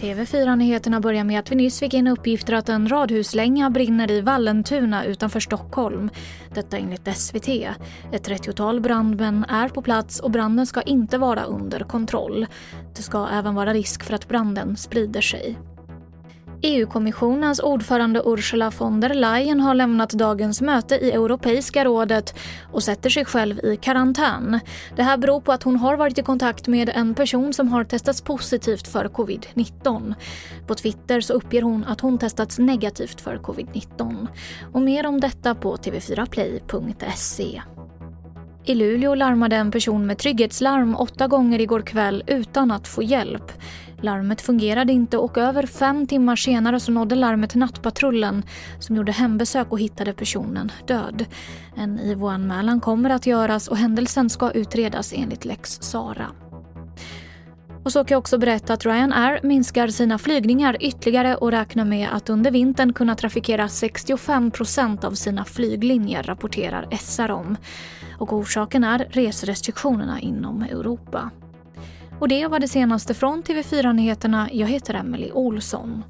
TV4-nyheterna börjar med att vi nyss fick in uppgifter att en radhuslänga brinner i Vallentuna utanför Stockholm. Detta enligt SVT. Ett 30-tal brandmän är på plats och branden ska inte vara under kontroll. Det ska även vara risk för att branden sprider sig. EU-kommissionens ordförande Ursula von der Leyen har lämnat dagens möte i Europeiska rådet och sätter sig själv i karantän. Det här beror på att hon har varit i kontakt med en person som har testats positivt för covid-19. På Twitter så uppger hon att hon testats negativt för covid-19. Och mer om detta på tv4play.se. I Luleå larmade en person med trygghetslarm åtta gånger igår kväll utan att få hjälp. Larmet fungerade inte och över fem timmar senare så nådde larmet Nattpatrullen som gjorde hembesök och hittade personen död. En IVO-anmälan kommer att göras och händelsen ska utredas enligt lex Sara. Och så kan jag också berätta att Ryanair minskar sina flygningar ytterligare och räknar med att under vintern kunna trafikera 65% av sina flyglinjer, rapporterar SR om. Och orsaken är reserestriktionerna inom Europa. Och det var det senaste från TV4 Nyheterna. Jag heter Emily Olsson.